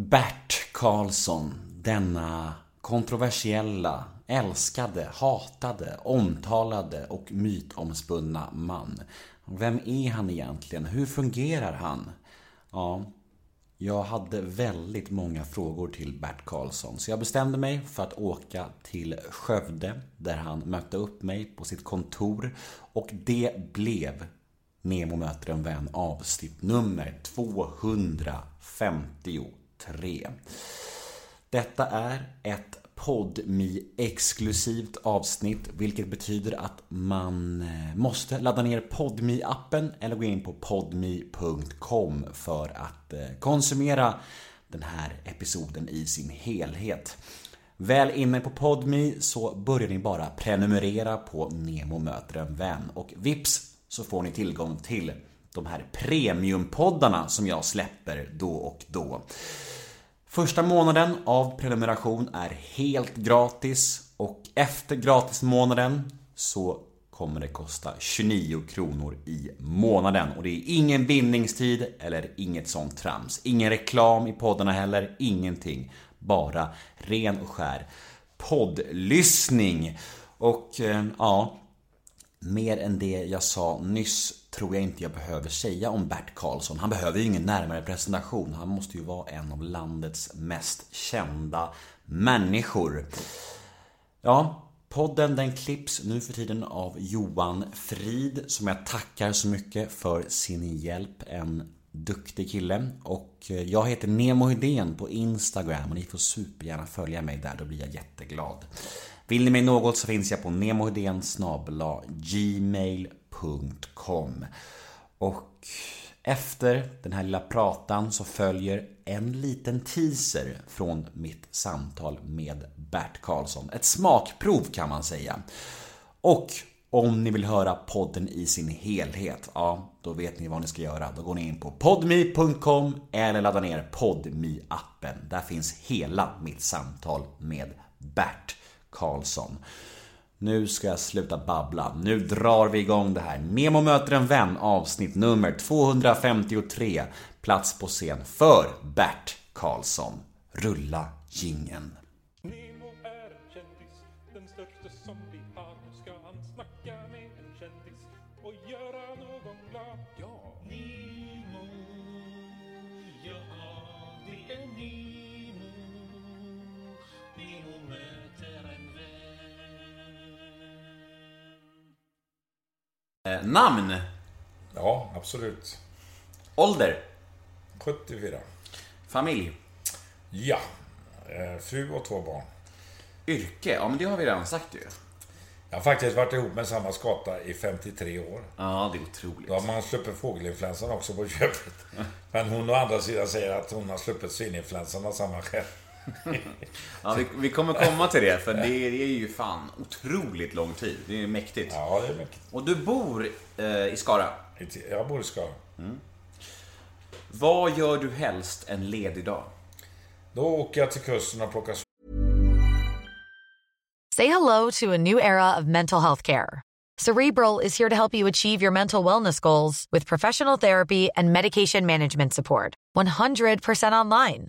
Bert Karlsson, denna kontroversiella, älskade, hatade, omtalade och mytomspunna man. Vem är han egentligen? Hur fungerar han? Ja, jag hade väldigt många frågor till Bert Karlsson så jag bestämde mig för att åka till Skövde där han mötte upp mig på sitt kontor och det blev Nemo möter en vän avsnitt nummer 250. 3. Detta är ett podmi exklusivt avsnitt vilket betyder att man eh, måste ladda ner podmi appen eller gå in på podmi.com för att eh, konsumera den här episoden i sin helhet. Väl inne på Podmi så börjar ni bara prenumerera på Nemo möter en vän och vips så får ni tillgång till de här premiumpoddarna som jag släpper då och då. Första månaden av prenumeration är helt gratis och efter gratismånaden så kommer det kosta 29 kronor i månaden och det är ingen bindningstid eller inget sånt trams. Ingen reklam i poddarna heller, ingenting. Bara ren och skär poddlyssning. Och eh, ja, mer än det jag sa nyss tror jag inte jag behöver säga om Bert Karlsson. Han behöver ju ingen närmare presentation. Han måste ju vara en av landets mest kända människor. Ja, podden den klipps nu för tiden av Johan Frid som jag tackar så mycket för sin hjälp. En duktig kille. Och eh, jag heter Nemo Hedén på Instagram och ni får supergärna följa mig där, då blir jag jätteglad. Vill ni mig något så finns jag på nemohedén gmail.com Och efter den här lilla pratan så följer en liten teaser från mitt samtal med Bert Karlsson. Ett smakprov kan man säga. Och om ni vill höra podden i sin helhet, ja, då vet ni vad ni ska göra. Då går ni in på podmi.com eller laddar ner podmi-appen. Där finns hela mitt samtal med Bert. Karlsson. Nu ska jag sluta babbla. Nu drar vi igång det här. Nemo möter en vän avsnitt nummer 253. Plats på scen för Bert Karlsson. Rulla gingen. Eh, namn? Ja, absolut. Ålder? 74. Familj? Ja. Eh, fru och två barn. Yrke? Ja, men det har vi redan sagt ju. Jag har faktiskt varit ihop med samma skata i 53 år. Ja, det är otroligt. Då har man sluppit fågelinfluensan också på köpet. Men hon å andra sidan säger att hon har sluppit svininfluensan av samma skäl. ja, vi, vi, kommer komma till det, för det, det, är ju fan otroligt lång tid. Det är mäktigt. Ja, det är mäktigt. Och du bor eh, i Skara? Jag bor i Skara. Mm. Vad gör du helst en ledig dag? Då åker jag till kusten och plockar Say hello to a new era of mental health care. Cerebral is here to help you achieve your mental wellness goals with professional therapy and medication management support. 100% online.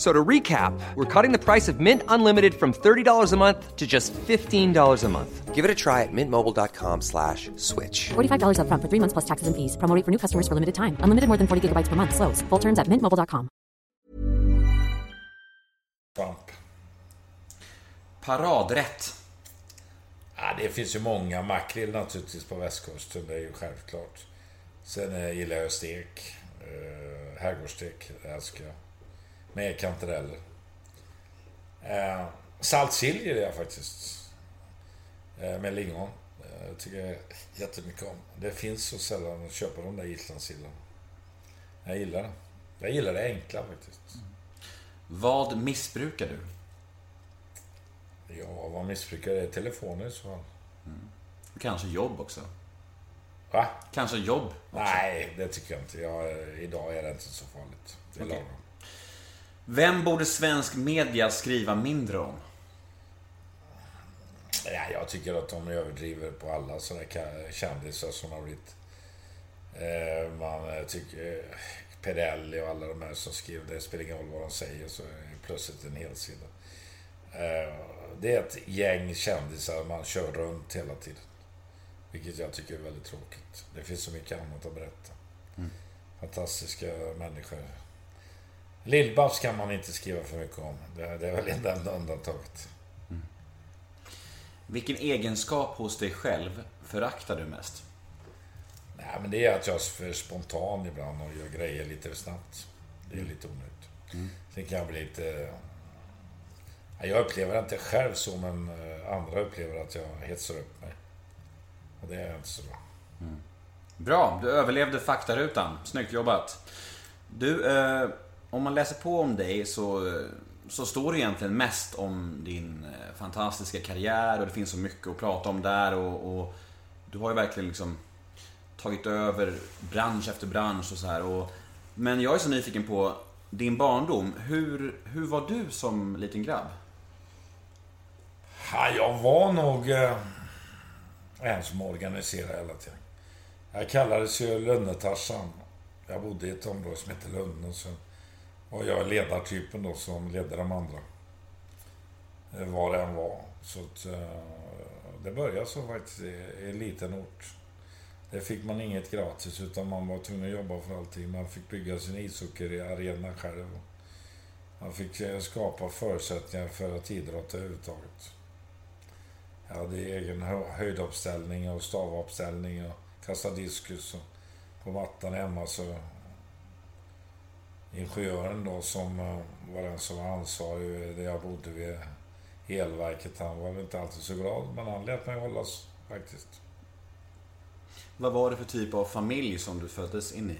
So to recap, we're cutting the price of Mint Unlimited from $30 a month to just $15 a month. Give it a try at mintmobile.com slash switch. $45 up front for three months plus taxes and fees. Promoting for new customers for limited time. Unlimited more than 40 gigabytes per month. Slows. Full terms at mintmobile.com. svamp. Paradrätt. Ja, det finns ju många. Makrill naturligtvis på västkusten, det är ju självklart. Sen gillar jag stek. Eh, herrgårdsstek, det älskar jag. Med kantareller. Eh, saltsill gillar jag faktiskt. Eh, med lingon. Eh, Jag tycker jag jättemycket om. Det finns så sällan att köpa de där islandssillarna. Jag gillar det. Jag gillar det enkla faktiskt. Vad missbrukar du? Ja, vad missbrukar det? Telefoner i så fall. Kanske jobb också? Va? Kanske jobb? Nej, det tycker jag inte. Jag, idag är det inte så farligt. Det är Okej. lagom. Vem borde svensk media skriva mindre om? Ja, jag tycker att de överdriver på alla sådana kändisar som har blivit... Eh, man eh, tycker... Eh, Perelli och alla de här som skriver, det spelar ingen roll vad de säger så är det plötsligt en helsida. Eh, det är ett gäng kändisar man kör runt hela tiden. Vilket jag tycker är väldigt tråkigt. Det finns så mycket annat att berätta. Fantastiska människor. Lill-Babs kan man inte skriva för mycket om. Det, det är väl det enda undantaget. Vilken egenskap hos dig själv föraktar du mest? Nej, men det är att jag är för spontan ibland och gör grejer lite för snabbt. Det är lite onödigt. Sen kan jag bli lite... Ja, Jag upplever inte själv så, men eh, andra upplever att jag hetsar upp mig. Och det är inte så bra. Bra, du överlevde faktarutan. Snyggt jobbat. Du, eh, om man läser på om dig så, så står det egentligen mest om din eh, fantastiska karriär och det finns så mycket att prata om där och, och du har ju verkligen liksom tagit över bransch efter bransch och så här. Och, men jag är så nyfiken på din barndom. Hur, hur var du som liten grabb? Ja, jag var nog eh, en som organiserade hela tiden. Jag kallades ju Lönnetarsan. Jag bodde i ett område som hette Lönne. Så och jag är ledartypen då som ledde de andra. Eh, var det än var. Så att, eh, det började så faktiskt i en liten ort. Där fick man inget gratis utan man var tvungen att jobba för allting. Man fick bygga sin ishockeyarena själv. Man fick eh, skapa förutsättningar för att idrotta överhuvudtaget. Jag hade egen höjduppställning och stavuppställning och kasta diskus och på mattan hemma så ingenjören då som eh, var den som var ansvarig där jag bodde vid elverket, han var väl inte alltid så glad men han lät mig hållas faktiskt. Vad var det för typ av familj som du föddes in i?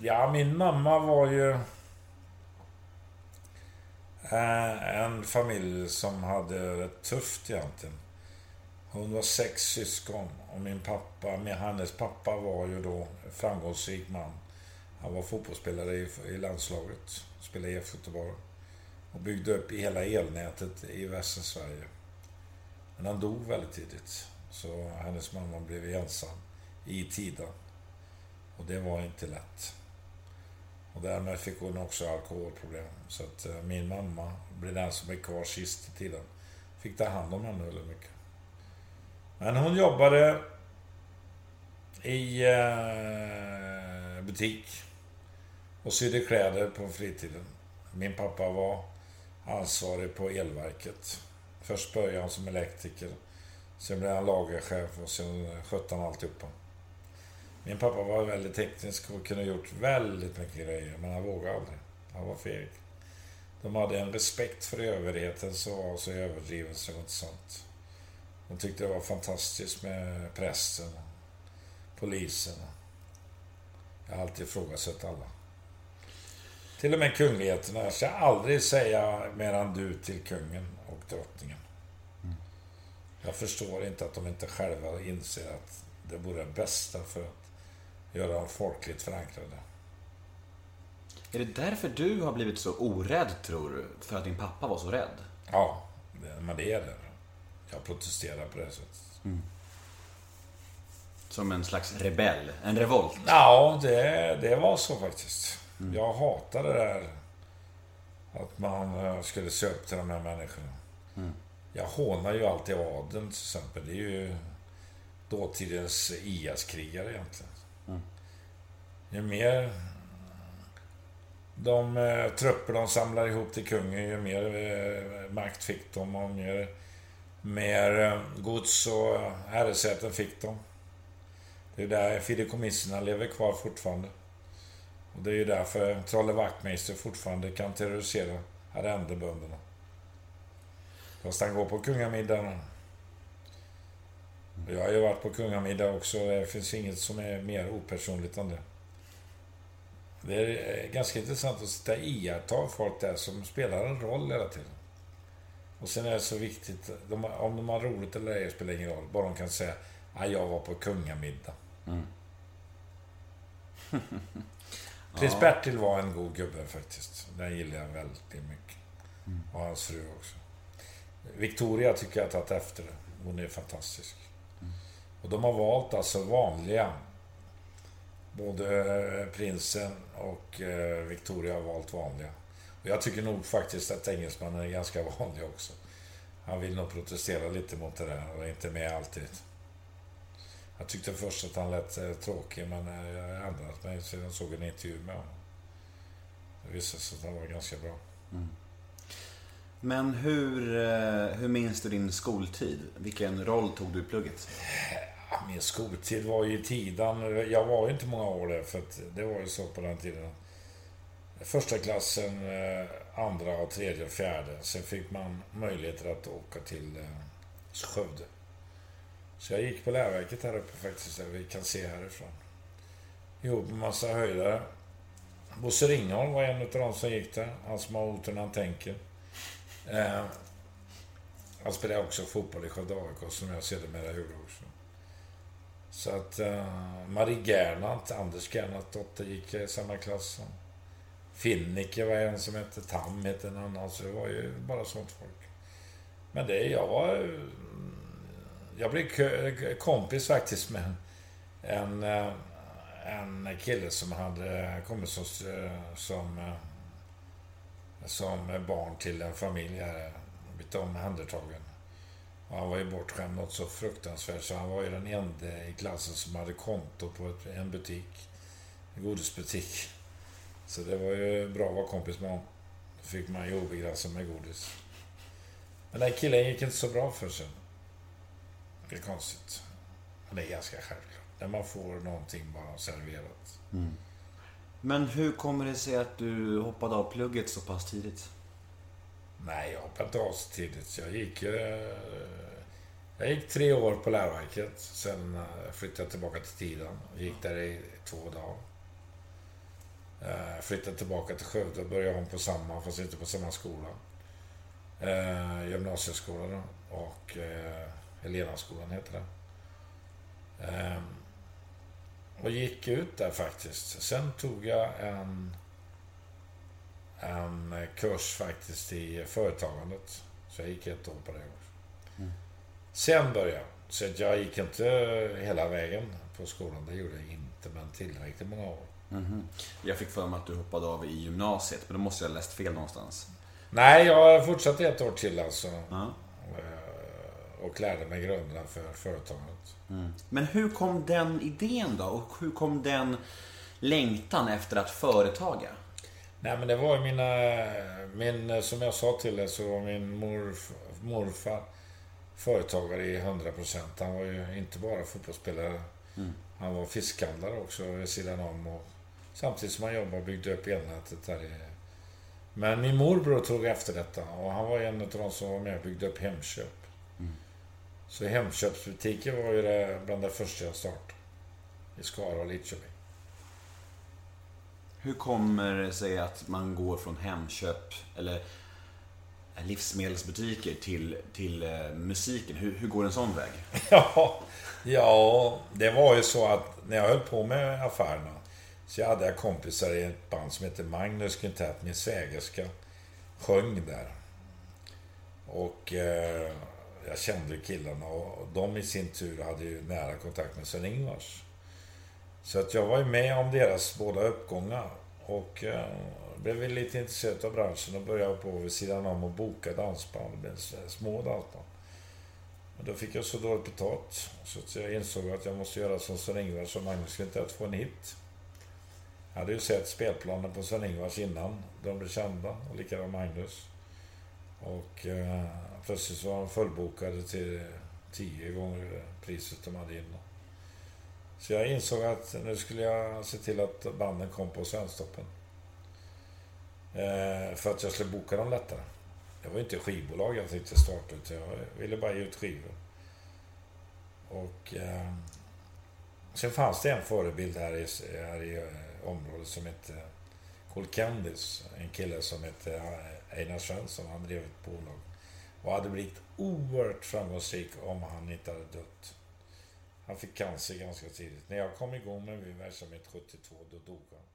Ja, min mamma var ju eh, en familj som hade det tufft egentligen. Hon var sex syskon och min pappa, med hennes pappa var ju då en framgångsrik man. Han var fotbollsspelare i, i landslaget, spelade i IF Göteborg och byggde upp i hela elnätet i västra Sverige. Men han dog väldigt tidigt, så hennes mamma blev ensam i tiden. Och det var inte lätt. Och därmed fick hon också alkoholproblem. Så att eh, min mamma blev den som blev kvar sist i tiden. Fick ta hand om henne väldigt mycket. Men hon jobbade i eh, butik och sydde kläder på fritiden. Min pappa var ansvarig på elverket. Först började han som elektriker. Sen blev han lagerchef och sen skötte han alltihopa. Min pappa var väldigt teknisk och kunde gjort väldigt mycket grejer, men han vågade aldrig. Han var feg. De hade en respekt för överheten som var så överdriven så det var inte sant. De tyckte det var fantastiskt med prästen, polisen. Jag har alltid ifrågasatt alla. Till och med kungligheterna. Jag ska aldrig säga mer än du till kungen och drottningen. Jag förstår inte att de inte själva inser att det vore det bästa för att göra dem folkligt förankrade. Är det därför du har blivit så orädd, tror du? För att din pappa var så rädd? Ja, det, men det är det. Jag protesterar på det sättet. Som en slags rebell? En revolt? Ja, det, det var så faktiskt. Jag hatade det där att man eh, skulle se upp till de här människorna. Jag hånar ju alltid adeln till exempel. Det är ju dåtidens IS-krigare egentligen. Ju mer de eh, trupper de samlar ihop till kungen, ju mer eh, makt fick de och mer, mer eh, gods och herresäten fick de. Det är där fideikommisserna lever kvar fortfarande. Och det är ju därför Trolle Wachtmeister fortfarande kan terrorisera arrendebönderna. Fast han går på kungamiddagarna. Jag har ju varit på kungamiddag också. Det finns inget som är mer opersonligt än det. Det är ganska intressant att sitta och iaktta folk där som spelar en roll hela tiden. Och sen är det så viktigt, de, om de har roligt eller ej spelar ingen roll. Bara de kan säga att jag var på kungamiddag. Mm. Prins ja. Bertil var en god gubbe faktiskt. Den gillar jag väldigt mycket. Mm. Och hans fru också. Victoria tycker jag har tagit efter. Hon är fantastisk. Mm. Och de har valt alltså vanliga. Både eh, prinsen och eh, Victoria har valt vanliga. Och jag tycker nog faktiskt att engelsmannen är ganska vanlig också. Han vill nog protestera lite mot det där och är inte med alltid. Jag tyckte först att han lät eh, tråkig, men eh, jag ändrat mig sedan jag såg en intervju med honom. Det visade sig att han var ganska bra. Mm. Men hur, eh, hur minns du din skoltid? Vilken roll tog du i plugget? Min skoltid var ju i Tidan. Jag var ju inte många år där, för att det var ju så på den tiden. Första klassen, andra, och tredje och fjärde. Sen fick man möjligheter att åka till Skövde. Så jag gick på Lärverket här uppe faktiskt, där vi kan se härifrån. Ihop med massa höjdare. Bosse Ringholm var en av de som gick där. Han som har otur när han tänker. Eh, han spelade också fotboll i Skövde AIK, som jag sedermera gjorde också. Så att eh, Marie Gernandt, Anders Gernandts dotter, gick i samma klass som Finnike var en som hette Tam, hette en annan. Så det var ju bara sånt folk. Men det, jag var mm, jag blev kompis faktiskt med en, eh, en kille som hade kommit som, eh, som, eh, som barn till en familj här. Blivit omhändertagen. Och han var ju bortskämd något så fruktansvärt så han var ju den enda i klassen som hade konto på ett, en butik. En godisbutik. Så det var ju bra att vara kompis med honom. Då fick man ju obegränsat med godis. Men den killen gick inte så bra för sig. Det är konstigt. Men det är ganska självklart. När man får någonting bara serverat. Mm. Men hur kommer det sig att du hoppade av plugget så pass tidigt? Nej, jag hoppade inte av så tidigt. Jag gick... Eh, jag gick tre år på läroverket. Sen eh, flyttade jag tillbaka till Tidan. Gick där i två dagar. Eh, flyttade tillbaka till Skövde och började om på samma, fast inte på samma skola. Gymnasieskola då. Och Helenaskolan heter det. Ehm, och gick ut där faktiskt. Sen tog jag en, en kurs faktiskt i företagandet. Så jag gick ett år på det också. Mm. Sen började jag. Så jag gick inte hela vägen på skolan. Det gjorde jag inte, men tillräckligt många år. Mm -hmm. Jag fick för mig att du hoppade av i gymnasiet, men då måste jag ha läst fel någonstans. Nej, jag fortsatte ett år till alltså. Mm och lärde mig grunderna för företaget. Mm. Men hur kom den idén då? Och hur kom den längtan efter att företaga? Nej men det var ju mina, min, som jag sa till dig så var min morf, morfar företagare i 100%. Han var ju inte bara fotbollsspelare. Mm. Han var fiskhandlare också vid sidan om. Och samtidigt som han jobbade och byggde upp elnätet där i... Men min morbror tog efter detta och han var en av de som var med och byggde upp Hemköp. Så Hemköpsbutiken var ju det bland det första jag startade. I Skara och Lidköping. Hur kommer det sig att man går från Hemköp, eller livsmedelsbutiker, till, till eh, musiken? Hur, hur går en sån väg? Ja, ja, det var ju så att när jag höll på med affärerna så hade jag kompisar i ett band som heter Magnus Quintet. Min svägerska sjöng där. Och eh, jag kände killarna och de i sin tur hade ju nära kontakt med Sven-Ingvars. Så att jag var ju med om deras båda uppgångar. Och eh, blev lite intresserad av branschen och började på vid sidan om och boka dansband. Små dansband. Men då fick jag så dåligt betalt. Så att jag insåg att jag måste göra som Sven-Ingvars och Magnus inte att få en hit. Jag hade ju sett spelplanen på Sven-Ingvars innan de blev kända och likadant Magnus. Och eh, plötsligt så var de fullbokade till eh, tio gånger priset de hade innan. Så jag insåg att nu skulle jag se till att banden kom på Svensktoppen. Eh, för att jag skulle boka dem lättare. Det var inte skivbolag jag tänkte starta utan jag ville bara ge ut skivor. Och eh, sen fanns det en förebild här i, här i eh, området som hette Cole Candice. En kille som hette eh, Einar Svensson. Han drev ett bolag. Och hade blivit oerhört framgångsrik om han inte hade dött. Han fick cancer ganska tidigt. När jag kom igång med min verksamhet 72, då dog han.